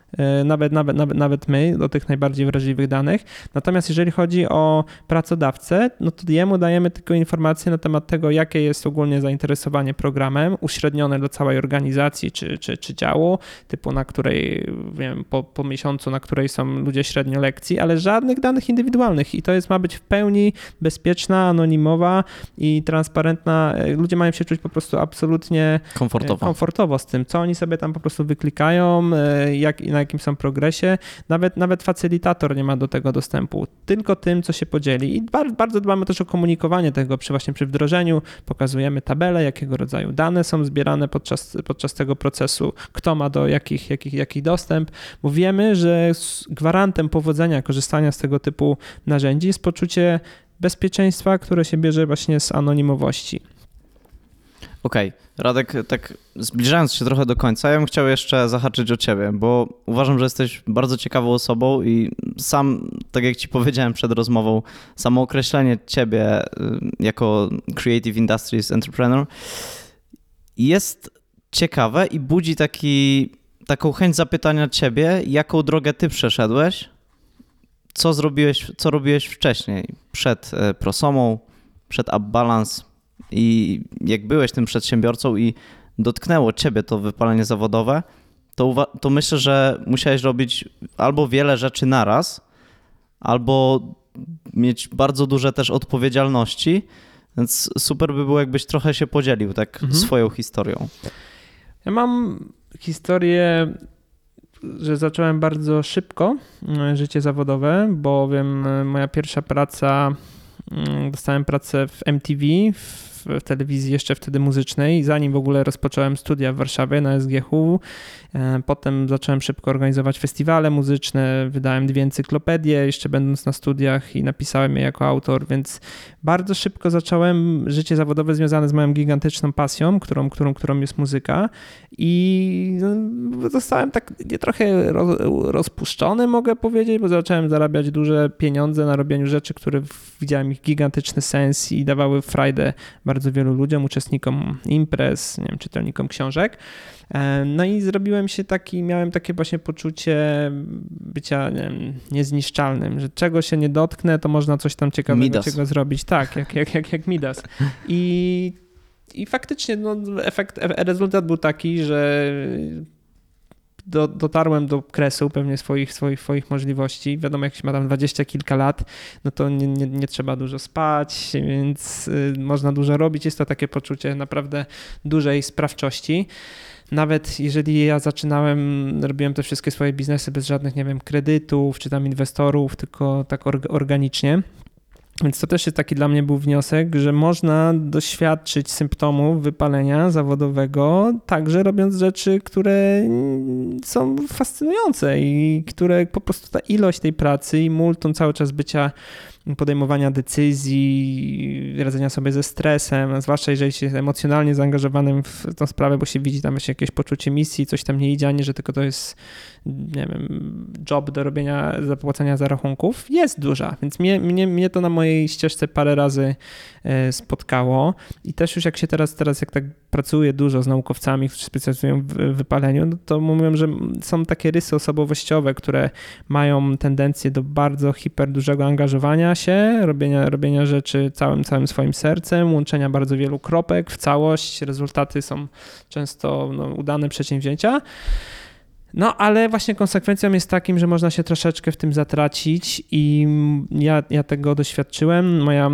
nawet, nawet, nawet, nawet my, do tych najbardziej wrażliwych danych. Natomiast jeżeli chodzi o pracodawcę, no to jemu dajemy tylko informacje na temat tego, jakie jest ogólnie zainteresowanie programem, uśrednione do całej organizacji czy, czy, czy działu, typu na której, wiem, po, po miesiącu, na której są ludzie średnio lekcji, ale żadnych danych indywidualnych i to jest, ma być w pełni bezpieczna, anonimowa i transparentna. E, Ludzie mają się czuć po prostu absolutnie Komfortowo. komfortowo z tym, co oni sobie tam po prostu wyklikają, e, jak, na jakim są progresie. Nawet, nawet facylitator nie ma do tego dostępu, tylko tym, co się podzieli. I bardzo, bardzo dbamy też o komunikowanie tego przy właśnie przy wdrożeniu. Pokazujemy tabelę, jakiego rodzaju dane są zbierane podczas, podczas tego procesu, kto ma do jakich, jakich, jakich dostęp, bo wiemy, że gwarantem powodzenia korzystania z tego typu narzędzi jest poczucie bezpieczeństwa, które się bierze właśnie z anonimowości. Okej, Radek, tak zbliżając się trochę do końca, ja bym chciał jeszcze zahaczyć o ciebie, bo uważam, że jesteś bardzo ciekawą osobą i sam, tak jak ci powiedziałem przed rozmową, samo określenie ciebie y, jako Creative Industries Entrepreneur jest ciekawe i budzi taki, taką chęć zapytania ciebie, jaką drogę ty przeszedłeś, co zrobiłeś, co robiłeś wcześniej, przed e, Prosomą, przed UpBalance, i jak byłeś tym przedsiębiorcą i dotknęło ciebie to wypalenie zawodowe, to, to myślę, że musiałeś robić albo wiele rzeczy naraz, albo mieć bardzo duże też odpowiedzialności, więc super by było, jakbyś trochę się podzielił tak Mhm. swoją historią. Ja mam historię, że zacząłem bardzo szybko e, życie zawodowe, bowiem e, moja pierwsza praca, mm, dostałem pracę w MTV w w, telewizji, jeszcze wtedy muzycznej, zanim w ogóle rozpocząłem studia w Warszawie na SGH. E, potem zacząłem szybko organizować festiwale muzyczne, wydałem dwie encyklopedie, jeszcze będąc na studiach i napisałem je jako autor, więc bardzo szybko zacząłem życie zawodowe związane z moją gigantyczną pasją, którą, którą, którą jest muzyka i no, zostałem tak trochę rozpuszczony, mogę powiedzieć, bo zacząłem zarabiać duże pieniądze na robieniu rzeczy, które widziałem ich gigantyczny sens i dawały frajdę bardzo wielu ludziom, uczestnikom imprez, nie wiem, czytelnikom książek. E, no i zrobiłem się taki, miałem takie właśnie poczucie bycia nie wiem, niezniszczalnym, że czego się nie dotknę, to można coś tam ciekawego czego zrobić. Tak, jak, jak, jak, jak Midas. I, i faktycznie no, efekt, e, rezultat był taki, że do, dotarłem do kresu pewnie swoich, swoich, swoich możliwości. Wiadomo, jak się ma tam dwadzieścia kilka lat, no to nie, nie, nie, trzeba dużo spać, więc y, można dużo robić. Jest to takie poczucie naprawdę dużej sprawczości. Nawet jeżeli ja zaczynałem, robiłem te wszystkie swoje biznesy bez żadnych, nie wiem, kredytów czy tam inwestorów, tylko tak organicznie, więc to też jest taki dla mnie był wniosek, że można doświadczyć symptomów wypalenia zawodowego, także robiąc rzeczy, które są fascynujące i które po prostu ta ilość tej pracy i multum cały czas bycia podejmowania decyzji, radzenia sobie ze stresem, zwłaszcza jeżeli się emocjonalnie zaangażowanym w tą sprawę, bo się widzi tam jeszcze jakieś poczucie misji, coś tam nie idzie, a nie, że tylko to jest, nie wiem, job do robienia, zapłacenia za rachunków, jest duża, więc mnie, mnie, mnie to na mojej ścieżce parę razy e, spotkało. I też już jak się teraz, teraz jak tak pracuję dużo z naukowcami, którzy specjalizują w wypaleniu, no to mówią, że są takie rysy osobowościowe, które mają tendencję do bardzo hiper dużego angażowania się, robienia, robienia rzeczy całym, całym swoim sercem, łączenia bardzo wielu kropek w całość. Rezultaty są często no, udane przedsięwzięcia. No, ale właśnie konsekwencją jest takim, że można się troszeczkę w tym zatracić i ja, ja tego doświadczyłem. Moja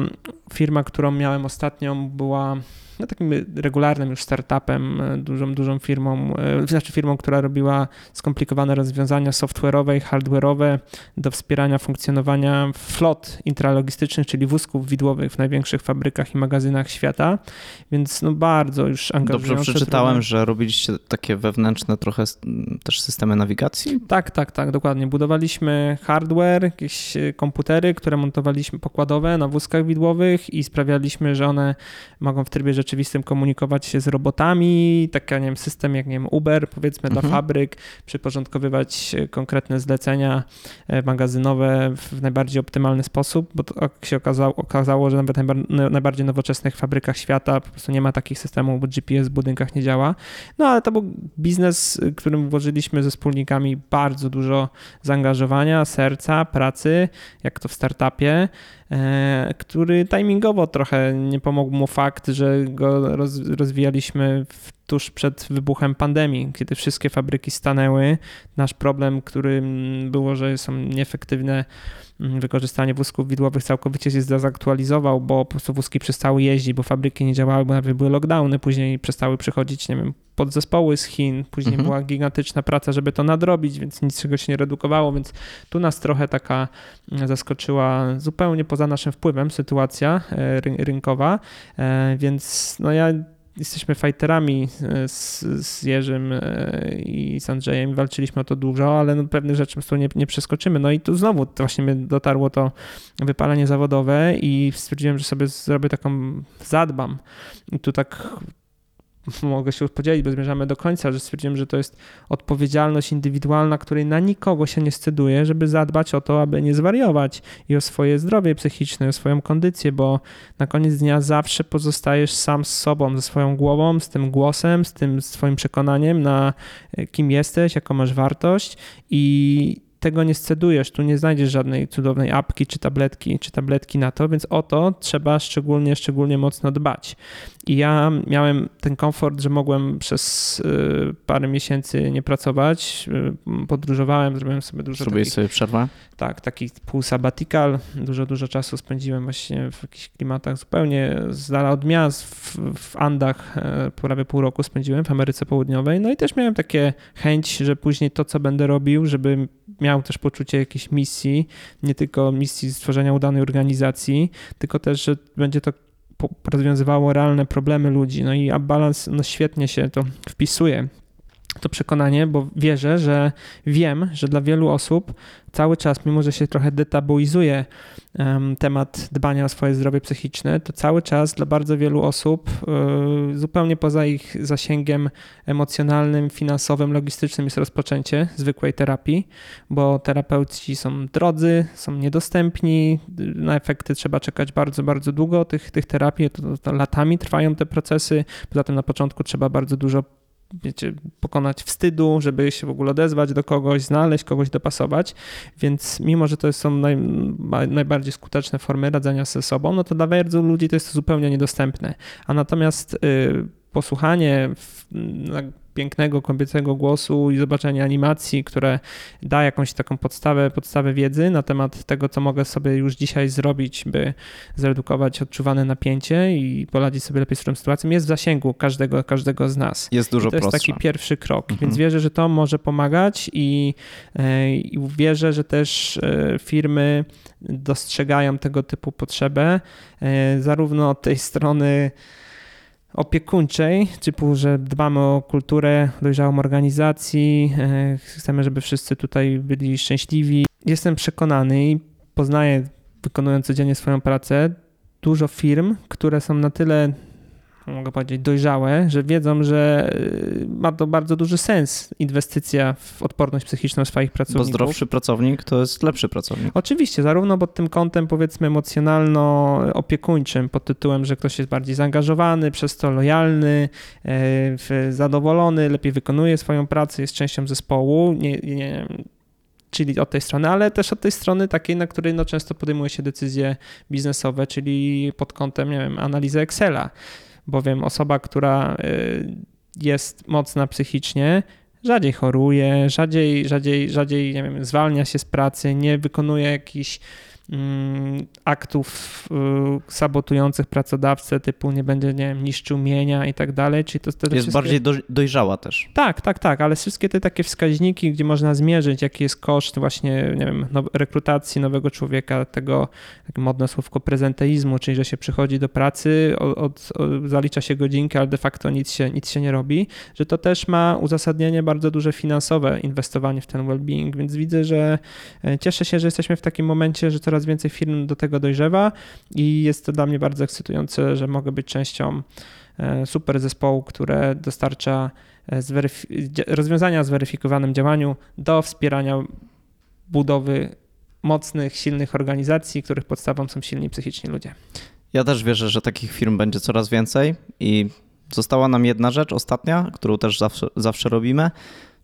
firma, którą miałem ostatnią, była no, takim regularnym już startupem, e, dużą, dużą firmą, e, znaczy firmą, która robiła skomplikowane rozwiązania software'owe i hardware'owe do wspierania funkcjonowania flot intralogistycznych, czyli wózków widłowych w największych fabrykach i magazynach świata, więc no bardzo już angażujące. Dobrze przeczytałem, że robiliście takie wewnętrzne trochę też systemy nawigacji? Tak, tak, tak, dokładnie. Budowaliśmy hardware, jakieś e, komputery, które montowaliśmy pokładowe na wózkach widłowych i sprawialiśmy, że one mogą w trybie rzeczywistym rzeczywistym komunikować się z robotami, taki, nie wiem, system jak, nie wiem, Uber, powiedzmy, mhm. dla fabryk, przyporządkowywać e, konkretne zlecenia e, magazynowe w najbardziej optymalny sposób, bo to jak się okazało, okazało że nawet w najbardziej nowoczesnych fabrykach świata po prostu nie ma takich systemów, bo GPS w budynkach nie działa. No ale to był biznes, którym włożyliśmy ze wspólnikami bardzo dużo zaangażowania, serca, pracy, jak to w startupie. E, który timingowo trochę nie pomógł mu fakt, że go rozwijaliśmy w tuż przed wybuchem pandemii, kiedy wszystkie fabryki stanęły. Nasz problem, który było, że są nieefektywne wykorzystanie wózków widłowych całkowicie się zaktualizował, bo po prostu wózki przestały jeździć, bo fabryki nie działały, bo nawet były lockdowny, później przestały przychodzić, nie wiem, podzespoły z Chin, później mhm. była gigantyczna praca, żeby to nadrobić, więc nic czego się nie redukowało, więc tu nas trochę taka mm, zaskoczyła zupełnie poza naszym wpływem sytuacja e, rynkowa, e, więc no ja jesteśmy fighterami e, z, z Jerzym e, i z Andrzejem, walczyliśmy o to dużo, ale no pewnych rzeczy po prostu nie, nie przeskoczymy. No i tu znowu właśnie mnie dotarło to wypalenie zawodowe i stwierdziłem, że sobie zrobię taką, zadbam. I tu tak mogę się podzielić, bo zmierzamy do końca, że stwierdziłem, że to jest odpowiedzialność indywidualna, której na nikogo się nie styduje, żeby zadbać o to, aby nie zwariować i o swoje zdrowie psychiczne, o swoją kondycję, bo na koniec dnia zawsze pozostajesz sam z sobą, ze swoją głową, z tym głosem, z tym swoim przekonaniem na e, kim jesteś, jaką masz wartość i tego nie scedujesz, tu nie znajdziesz żadnej cudownej apki czy tabletki, czy tabletki na to, więc o to trzeba szczególnie, szczególnie mocno dbać. I ja miałem ten komfort, że mogłem przez y, parę miesięcy nie pracować, y, podróżowałem, zrobiłem sobie dużo Zrobiłeś takich, sobie przerwę? Tak, taki pół sabbatical, dużo, dużo czasu spędziłem właśnie w jakichś klimatach zupełnie z dala od miast, w, w Andach e, prawie pół roku spędziłem w Ameryce Południowej, no i też miałem takie chęć, że później to, co będę robił, żeby miał też poczucie jakiejś misji, nie tylko misji stworzenia udanej organizacji, tylko też, że będzie to rozwiązywało realne problemy ludzi. No i Balance no świetnie się to wpisuje to przekonanie, bo wierzę, że wiem, że dla wielu osób cały czas, mimo że się trochę detabuizuje em, temat dbania o swoje zdrowie psychiczne, to cały czas dla bardzo wielu osób y, zupełnie poza ich zasięgiem emocjonalnym, finansowym, logistycznym jest rozpoczęcie zwykłej terapii, bo terapeuci są drodzy, są niedostępni, na efekty trzeba czekać bardzo, bardzo długo. Tych, tych terapii, to, to latami trwają te procesy, poza tym na początku trzeba bardzo dużo wiecie, pokonać wstydu, żeby się w ogóle odezwać do kogoś, znaleźć kogoś, dopasować. Więc mimo, że to są naj, najbardziej skuteczne formy radzenia ze sobą, no to dla wielu ludzi to jest zupełnie niedostępne. A natomiast y, posłuchanie pięknego, kobiecego głosu i zobaczenie animacji, które da jakąś taką podstawę, podstawę wiedzy na temat tego, co mogę sobie już dzisiaj zrobić, by zredukować odczuwane napięcie i poradzić sobie lepiej z tą sytuacją, jest w zasięgu każdego, każdego z nas. Jest dużo I to jest taki pierwszy krok, Mhm. więc wierzę, że to może pomagać i, e, i wierzę, że też e, firmy dostrzegają tego typu potrzebę, e, zarówno od tej strony opiekuńczej, typu, że dbamy o kulturę dojrzałą organizacji, e, chcemy, żeby wszyscy tutaj byli szczęśliwi. Jestem przekonany i poznaję, wykonując codziennie swoją pracę, dużo firm, które są na tyle mogę powiedzieć, dojrzałe, że wiedzą, że y, ma to bardzo duży sens inwestycja w odporność psychiczną swoich Bo pracowników. zdrowszy pracownik to jest lepszy pracownik. Oczywiście, zarówno pod tym kątem powiedzmy emocjonalno-opiekuńczym, pod tytułem, że ktoś jest bardziej zaangażowany, przez to lojalny, e, zadowolony, lepiej wykonuje swoją pracę, jest częścią zespołu, nie, nie, czyli od tej strony, ale też od tej strony takiej, na której no, często podejmuje się decyzje biznesowe, czyli pod kątem, nie wiem, analizy Excela, bowiem osoba, która y, jest mocna psychicznie, rzadziej choruje, rzadziej, rzadziej, rzadziej nie wiem, zwalnia się z pracy, nie wykonuje jakichś aktów y, sabotujących pracodawcę, typu nie będzie, nie wiem, niszczył mienia i tak dalej, czyli to, te Jest wszystkie- bardziej do, dojrzała też. tak, tak, tak, ale wszystkie te takie wskaźniki, gdzie można zmierzyć, jaki jest koszt właśnie, nie wiem, now, rekrutacji nowego człowieka, tego takie modne słówko prezenteizmu, czyli że się przychodzi do pracy, od, od, od, zalicza się godzinkę, ale de facto nic się, nic się nie robi, że to też ma uzasadnienie bardzo duże finansowe inwestowanie w ten well-being, więc widzę, że e, cieszę się, że jesteśmy w takim momencie, że coraz więcej firm do tego dojrzewa i jest to dla mnie bardzo ekscytujące, że mogę być częścią e, super zespołu, które dostarcza e, rozwiązania o zweryfikowanym działaniu do wspierania budowy mocnych, silnych organizacji, których podstawą są silni psychiczni ludzie. Ja też wierzę, że takich firm będzie coraz więcej i została nam jedna rzecz ostatnia, którą też zawsze, zawsze robimy,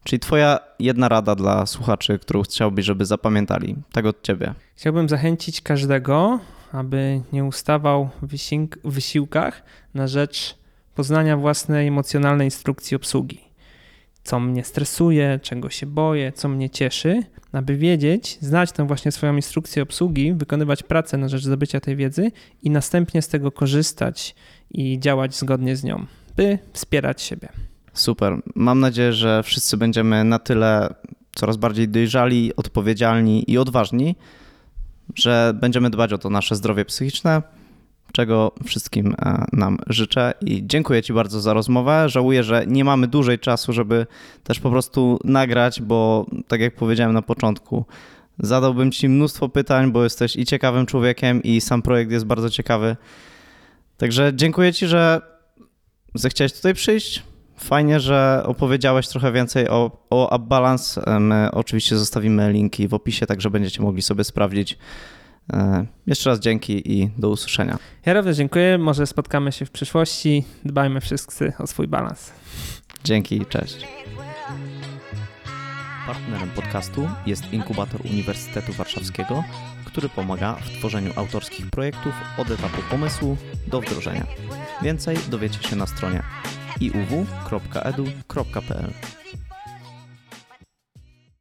czyli twoja jedna rada dla słuchaczy, którą chciałbyś, żeby zapamiętali. Tak od ciebie. Chciałbym zachęcić każdego, aby nie ustawał w wysiłk- w wysiłkach na rzecz poznania własnej emocjonalnej instrukcji obsługi. Co mnie stresuje, czego się boję, co mnie cieszy, aby wiedzieć, znać tę właśnie swoją instrukcję obsługi, wykonywać pracę na rzecz zdobycia tej wiedzy i następnie z tego korzystać i działać zgodnie z nią, by wspierać siebie. Super. Mam nadzieję, że wszyscy będziemy na tyle coraz bardziej dojrzali, odpowiedzialni i odważni, że będziemy dbać o to nasze zdrowie psychiczne, czego wszystkim e, nam życzę. I dziękuję Ci bardzo za rozmowę. Żałuję, że nie mamy dłużej czasu, żeby też po prostu nagrać, bo tak jak powiedziałem na początku, zadałbym Ci mnóstwo pytań, bo jesteś i ciekawym człowiekiem, i sam projekt jest bardzo ciekawy. Także dziękuję Ci, że zechciałeś tutaj przyjść. Fajnie, że opowiedziałeś trochę więcej o, o UpBalance. My oczywiście zostawimy linki w opisie, także będziecie mogli sobie sprawdzić. E, Jeszcze raz dzięki i do usłyszenia. Ja również dziękuję, może spotkamy się w przyszłości. Dbajmy wszyscy o swój balans. Dzięki, cześć. Partnerem podcastu jest Inkubator Uniwersytetu Warszawskiego, który pomaga w tworzeniu autorskich projektów od etapu pomysłu do wdrożenia. Więcej dowiecie się na stronie iuw.edu.pl.